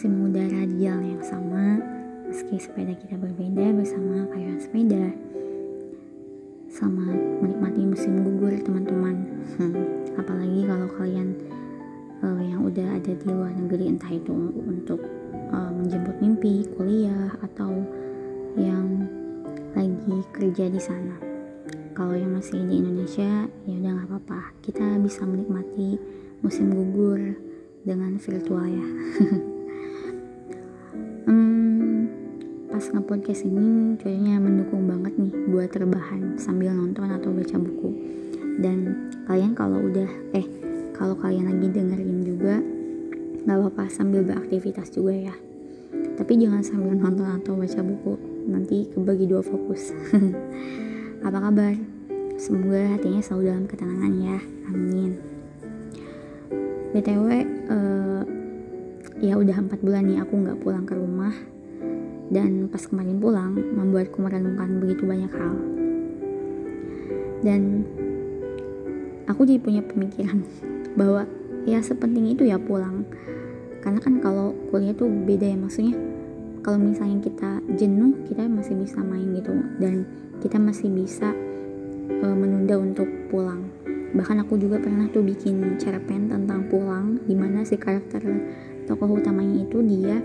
masih mengudara di yang sama meski sepeda kita berbeda bersama kayuan sepeda. Selamat menikmati musim gugur teman-teman. Hmm, apalagi kalau kalian uh, yang udah ada di luar negeri entah itu untuk uh, menjemput mimpi kuliah atau yang lagi kerja di sana. Kalau yang masih di Indonesia ya udah nggak apa-apa. Kita bisa menikmati musim gugur dengan virtual ya pas nge-podcast ini kayaknya mendukung banget nih buat terbahan sambil nonton atau baca buku. Dan kalian kalau udah eh kalau kalian lagi dengerin juga nggak apa-apa sambil beraktivitas juga ya. Tapi jangan sambil nonton atau baca buku nanti kebagi dua fokus. Apa kabar? Semoga hatinya selalu dalam ketenangan ya. Amin. Btw uh, ya udah empat bulan nih aku nggak pulang ke rumah dan pas kemarin pulang membuatku merenungkan begitu banyak hal. Dan aku jadi punya pemikiran bahwa ya sepenting itu ya pulang. Karena kan kalau kuliah tuh beda ya maksudnya kalau misalnya kita jenuh kita masih bisa main gitu. Dan kita masih bisa uh, menunda untuk pulang. Bahkan aku juga pernah tuh bikin cerpen tentang pulang di mana si karakter tokoh utamanya itu dia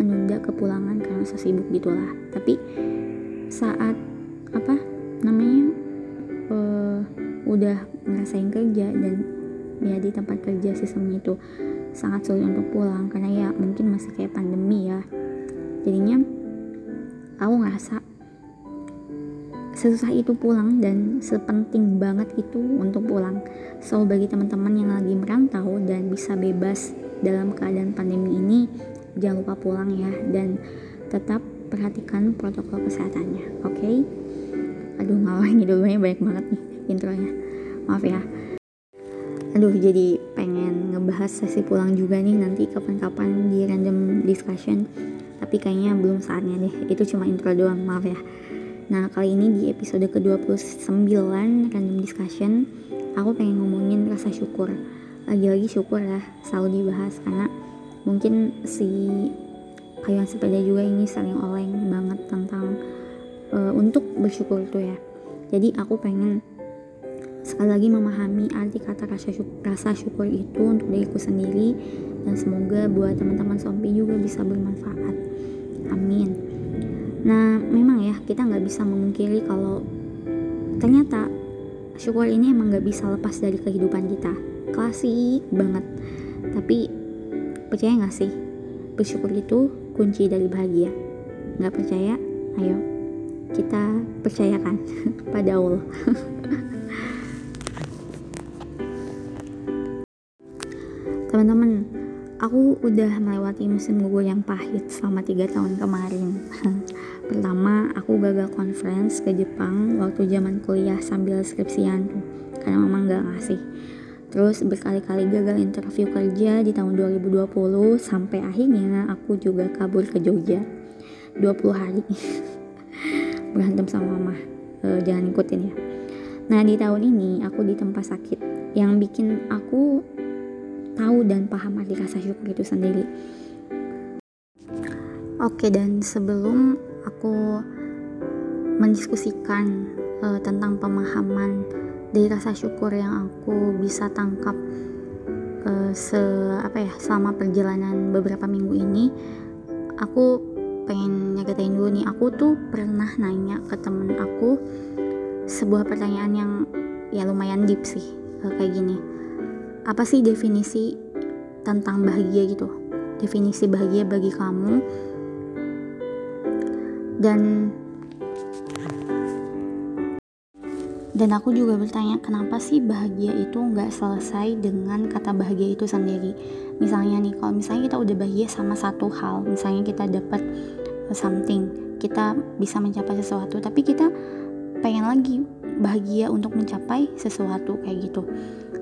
menunda kepulangan karena sesibuk gitulah tapi saat apa namanya uh, udah ngerasain kerja dan ya di tempat kerja sistemnya itu sangat sulit untuk pulang karena ya mungkin masih kayak pandemi ya jadinya aku ngerasa sesusah itu pulang dan sepenting banget itu untuk pulang. So bagi teman-teman yang lagi merantau dan bisa bebas dalam keadaan pandemi ini, jangan lupa pulang ya dan tetap perhatikan protokol kesehatannya. Oke? Okay? Aduh ngalah ini dulunya banyak banget nih intronya. Maaf ya. Aduh jadi pengen ngebahas sesi pulang juga nih nanti kapan-kapan di random discussion. Tapi kayaknya belum saatnya deh. Itu cuma intro doang, maaf ya. Nah, kali ini di episode ke-29 Random Discussion, aku pengen ngomongin rasa syukur. Lagi-lagi syukur ya, selalu dibahas karena mungkin si kayuan sepeda juga ini sering oleng banget tentang uh, untuk bersyukur tuh ya. Jadi aku pengen sekali lagi memahami arti kata rasa syukur, rasa syukur itu untuk diriku sendiri dan semoga buat teman-teman sompi juga bisa bermanfaat. Amin. Nah, memang ya kita nggak bisa memungkiri kalau ternyata syukur ini emang nggak bisa lepas dari kehidupan kita. Klasik banget. Tapi percaya nggak sih? Bersyukur itu kunci dari bahagia. Nggak percaya? Ayo kita percayakan pada Allah. Teman-teman, aku udah melewati musim gugur yang pahit selama tiga tahun kemarin. Pertama, aku gagal conference ke Jepang waktu zaman kuliah sambil skripsian tuh, karena mama nggak ngasih. Terus berkali-kali gagal interview kerja di tahun 2020 sampai akhirnya aku juga kabur ke Jogja 20 hari berantem sama mama. E, jangan ikutin ya. Nah di tahun ini aku di tempat sakit yang bikin aku tahu dan paham arti rasa syukur itu sendiri. Oke, dan sebelum aku mendiskusikan uh, tentang pemahaman dari rasa syukur yang aku bisa tangkap uh, se apa ya selama perjalanan beberapa minggu ini, aku pengen nyeritain dulu nih. Aku tuh pernah nanya ke temen aku sebuah pertanyaan yang ya lumayan deep sih uh, kayak gini. Apa sih definisi tentang bahagia gitu? Definisi bahagia bagi kamu. Dan dan aku juga bertanya kenapa sih bahagia itu nggak selesai dengan kata bahagia itu sendiri misalnya nih kalau misalnya kita udah bahagia sama satu hal misalnya kita dapat something kita bisa mencapai sesuatu tapi kita pengen lagi bahagia untuk mencapai sesuatu kayak gitu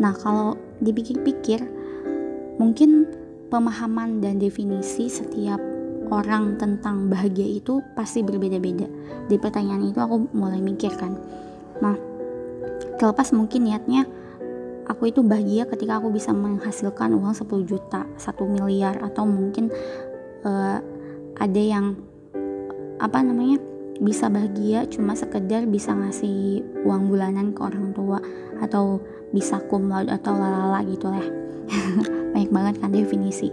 nah kalau dipikir-pikir mungkin pemahaman dan definisi setiap orang tentang bahagia itu pasti berbeda-beda. Di pertanyaan itu aku mulai mikir kan. Terlepas mungkin niatnya aku itu bahagia ketika aku bisa menghasilkan uang 10 juta, 1 miliar atau mungkin uh, ada yang apa namanya bisa bahagia cuma sekedar bisa ngasih uang bulanan ke orang tua atau bisa cum atau lalala gitu lah. Banyak banget kan definisi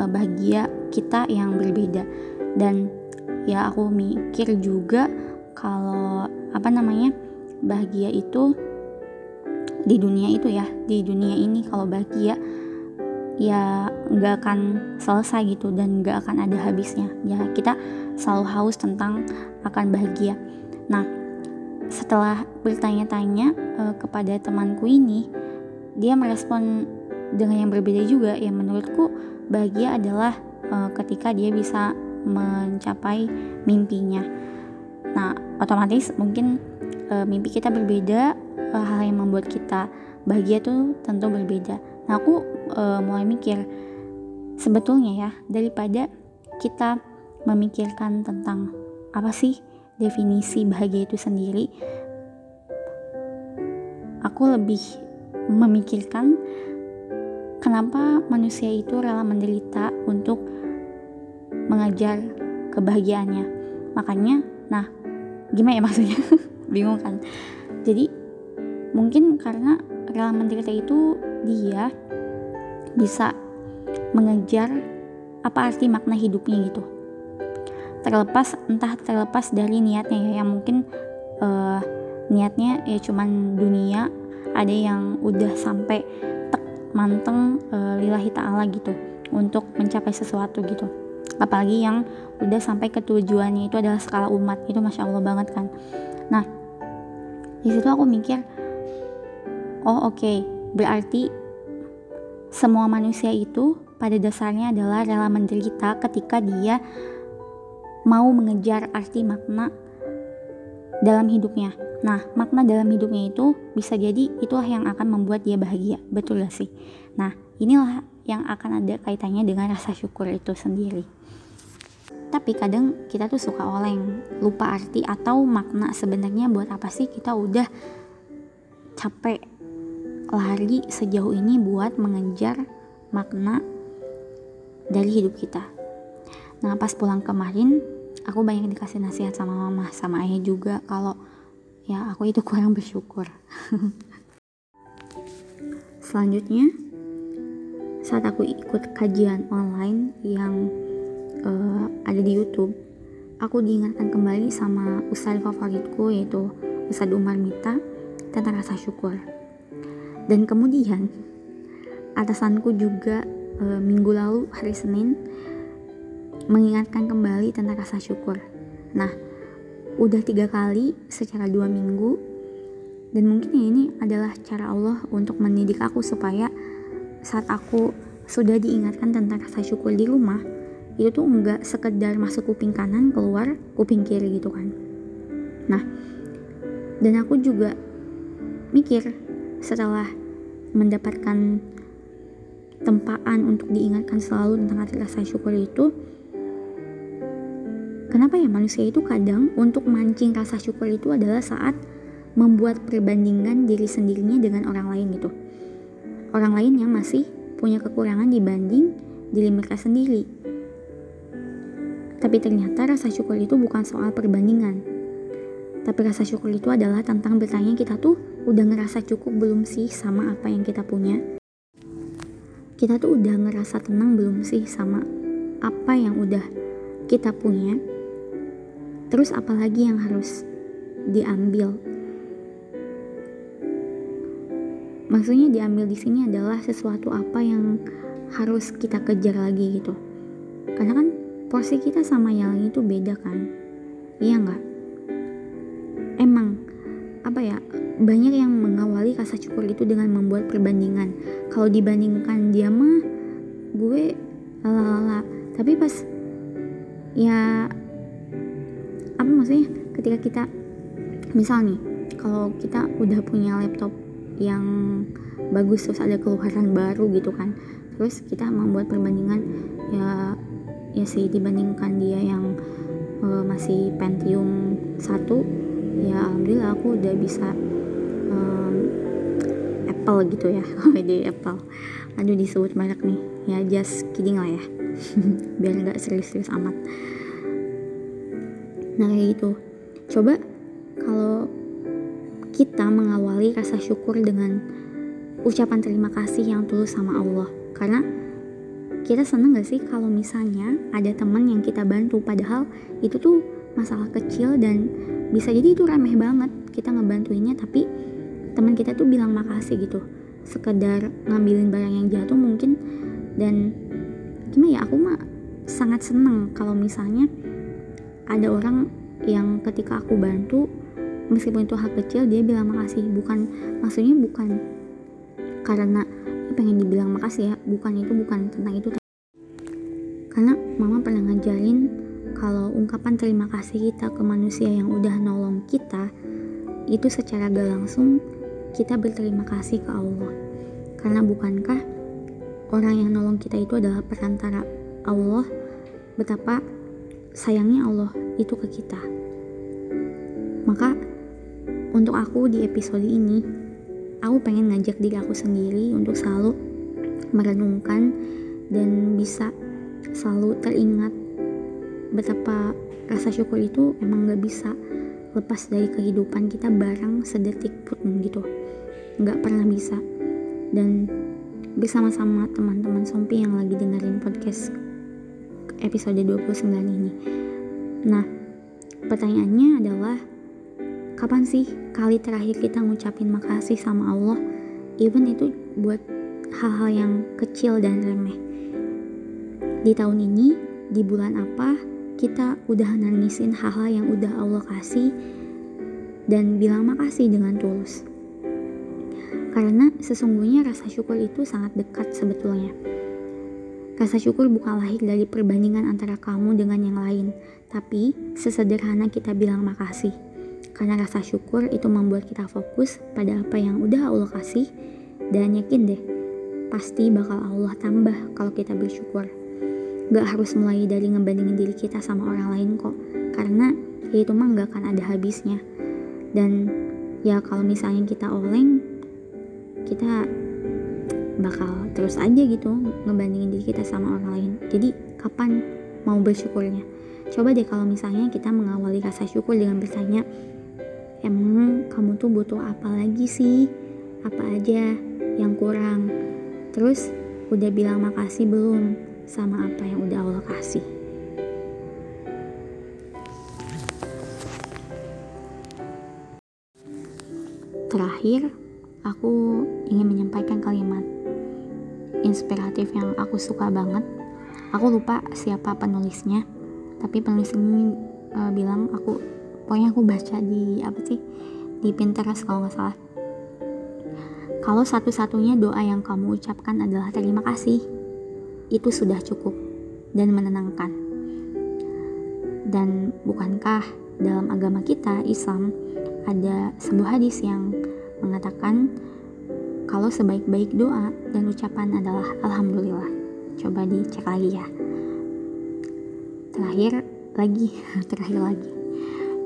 uh, bahagia kita yang berbeda. Dan ya aku mikir juga kalau apa namanya bahagia itu di dunia itu ya di dunia ini kalau bahagia ya nggak akan selesai gitu dan nggak akan ada habisnya. Ya kita selalu haus tentang akan bahagia. Nah setelah bertanya-tanya uh, kepada temanku ini dia merespon dengan yang berbeda juga. Ya menurutku bahagia adalah uh, ketika dia bisa mencapai mimpinya. Nah otomatis mungkin uh, mimpi kita berbeda uh, hal yang membuat kita bahagia tuh tentu berbeda. Nah aku uh, mulai mikir sebetulnya ya daripada kita memikirkan tentang apa sih definisi bahagia itu sendiri aku lebih memikirkan kenapa manusia itu rela menderita untuk mengajar kebahagiaannya. Makanya nah gimana ya maksudnya? Bingung kan? Jadi mungkin karena rela menderita itu dia bisa mengejar apa arti makna hidupnya gitu. Terlepas entah terlepas dari niatnya ya. Yang mungkin uh, niatnya ya cuman dunia ada yang udah sampai tek manteng uh, lillahi ta'ala gitu untuk mencapai sesuatu gitu. Apalagi yang udah sampai ke tujuannya itu adalah skala umat itu masya allah banget kan. Nah di situ aku mikir oh oke okay, berarti semua manusia itu pada dasarnya adalah rela menderita ketika dia mau mengejar arti makna dalam hidupnya. Nah, makna dalam hidupnya itu bisa jadi itulah yang akan membuat dia bahagia. Betul gak sih? Nah, inilah yang akan ada kaitannya dengan rasa syukur itu sendiri. Tapi kadang kita tuh suka oleng, lupa arti atau makna sebenarnya buat apa sih kita udah capek lari sejauh ini buat mengejar makna dari hidup kita. Nah pas pulang kemarin aku banyak dikasih nasihat sama mama sama ayah juga kalau ya aku itu kurang bersyukur. Selanjutnya saat aku ikut kajian online yang uh, ada di YouTube, aku diingatkan kembali sama ustadz favoritku yaitu Ustadz Umar Mita tentang rasa syukur dan kemudian atasanku juga e, minggu lalu hari Senin mengingatkan kembali tentang rasa syukur. Nah, udah tiga kali secara dua minggu dan mungkin ini adalah cara Allah untuk mendidik aku supaya saat aku sudah diingatkan tentang rasa syukur di rumah itu tuh enggak sekedar masuk kuping kanan keluar kuping kiri gitu kan nah dan aku juga mikir setelah mendapatkan tempaan untuk diingatkan selalu tentang arti rasa syukur itu kenapa ya manusia itu kadang untuk mancing rasa syukur itu adalah saat membuat perbandingan diri sendirinya dengan orang lain gitu. Orang lain yang masih punya kekurangan dibanding diri mereka sendiri. Tapi ternyata rasa syukur itu bukan soal perbandingan. Tapi rasa syukur itu adalah tentang bertanya kita tuh udah ngerasa cukup belum sih sama apa yang kita punya? Kita tuh udah ngerasa tenang belum sih sama apa yang udah kita punya? Terus apalagi yang harus diambil? Maksudnya diambil di sini adalah sesuatu apa yang harus kita kejar lagi gitu. Karena kan porsi kita sama yang lain itu beda kan? Iya nggak? emang apa ya banyak yang mengawali rasa syukur itu dengan membuat perbandingan. Kalau dibandingkan dia mah gue lalala tapi pas ya apa maksudnya? Ketika kita misal nih kalau kita udah punya laptop yang bagus terus ada keluaran baru gitu kan terus kita membuat perbandingan ya ya sih dibandingkan dia yang uh, masih Pentium satu ya alhamdulillah aku udah bisa um, Apple gitu ya di Apple. Aduh disebut banyak nih. Ya just kidding lah ya. Biar nggak serius-serius amat. Nah kayak gitu. Coba kalau kita mengawali rasa syukur dengan ucapan terima kasih yang tulus sama Allah. Karena kita seneng gak sih kalau misalnya ada teman yang kita bantu? Padahal itu tuh masalah kecil dan bisa jadi itu remeh banget kita ngebantuinnya tapi teman kita tuh bilang makasih gitu. Sekedar ngambilin barang yang jatuh mungkin. Dan gimana ya aku mah sangat seneng kalau misalnya ada orang yang ketika aku bantu meskipun itu hal kecil dia bilang makasih. Bukan maksudnya bukan karena pengen dibilang makasih ya. Bukan itu bukan tentang itu. Karena mama pernah ngajarin kalau ungkapan terima kasih kita ke manusia yang udah nolong kita itu secara gak langsung kita berterima kasih ke Allah. Karena bukankah orang yang nolong kita itu adalah perantara Allah? Betapa sayangnya Allah itu ke kita. Maka untuk aku di episode ini aku pengen ngajak diri aku sendiri untuk selalu merenungkan dan bisa selalu teringat betapa rasa syukur itu emang gak bisa lepas dari kehidupan kita bareng sedetik pun gitu. Gak pernah bisa. Dan bersama-sama teman-teman Sompi yang lagi dengerin podcast episode 29 ini. Nah pertanyaannya adalah kapan sih kali terakhir kita ngucapin makasih sama Allah? Even itu buat hal-hal yang kecil dan remeh. Di tahun ini, di bulan apa, kita udah nangisin hal-hal yang udah Allah kasih dan bilang makasih dengan tulus. Karena sesungguhnya rasa syukur itu sangat dekat sebetulnya. Rasa syukur bukan lahir dari perbandingan antara kamu dengan yang lain, tapi sesederhana kita bilang makasih. Karena rasa syukur itu membuat kita fokus pada apa yang udah Allah kasih dan yakin deh, pasti bakal Allah tambah kalau kita bersyukur gak harus mulai dari ngebandingin diri kita sama orang lain kok. Karena ya itu mah gak akan ada habisnya. Dan ya kalau misalnya kita oleng kita bakal terus aja gitu ngebandingin diri kita sama orang lain. Jadi kapan mau bersyukurnya? Coba deh kalau misalnya kita mengawali rasa syukur dengan bertanya emang kamu tuh butuh apa lagi sih? Apa aja yang kurang? Terus udah bilang makasih belum sama apa yang udah Allah kasih. Terakhir, aku ingin menyampaikan kalimat inspiratif yang aku suka banget. Aku lupa siapa penulisnya, tapi penulis ini uh, bilang aku pokoknya aku baca di apa sih di Pinterest kalau nggak salah. Kalau satu-satunya doa yang kamu ucapkan adalah terima kasih, itu sudah cukup dan menenangkan. Dan bukankah dalam agama kita Islam ada sebuah hadis yang mengatakan kalau sebaik-baik doa dan ucapan adalah alhamdulillah. Coba dicek lagi ya. Terakhir lagi, terakhir lagi.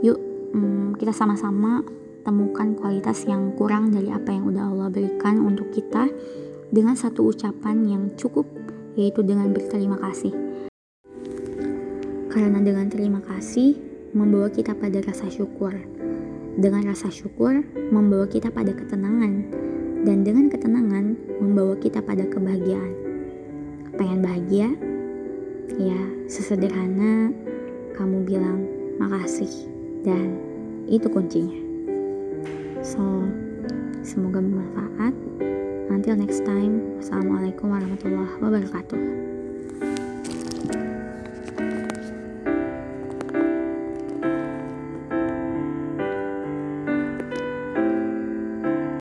Yuk, hmm, kita sama-sama temukan kualitas yang kurang dari apa yang udah Allah berikan untuk kita dengan satu ucapan yang cukup yaitu dengan berterima kasih. Karena dengan terima kasih membawa kita pada rasa syukur. Dengan rasa syukur membawa kita pada ketenangan. Dan dengan ketenangan membawa kita pada kebahagiaan. Pengen bahagia? Ya, sesederhana kamu bilang makasih. Dan itu kuncinya. So, semoga bermanfaat. Until next time, Wassalamualaikum warahmatullahi wabarakatuh.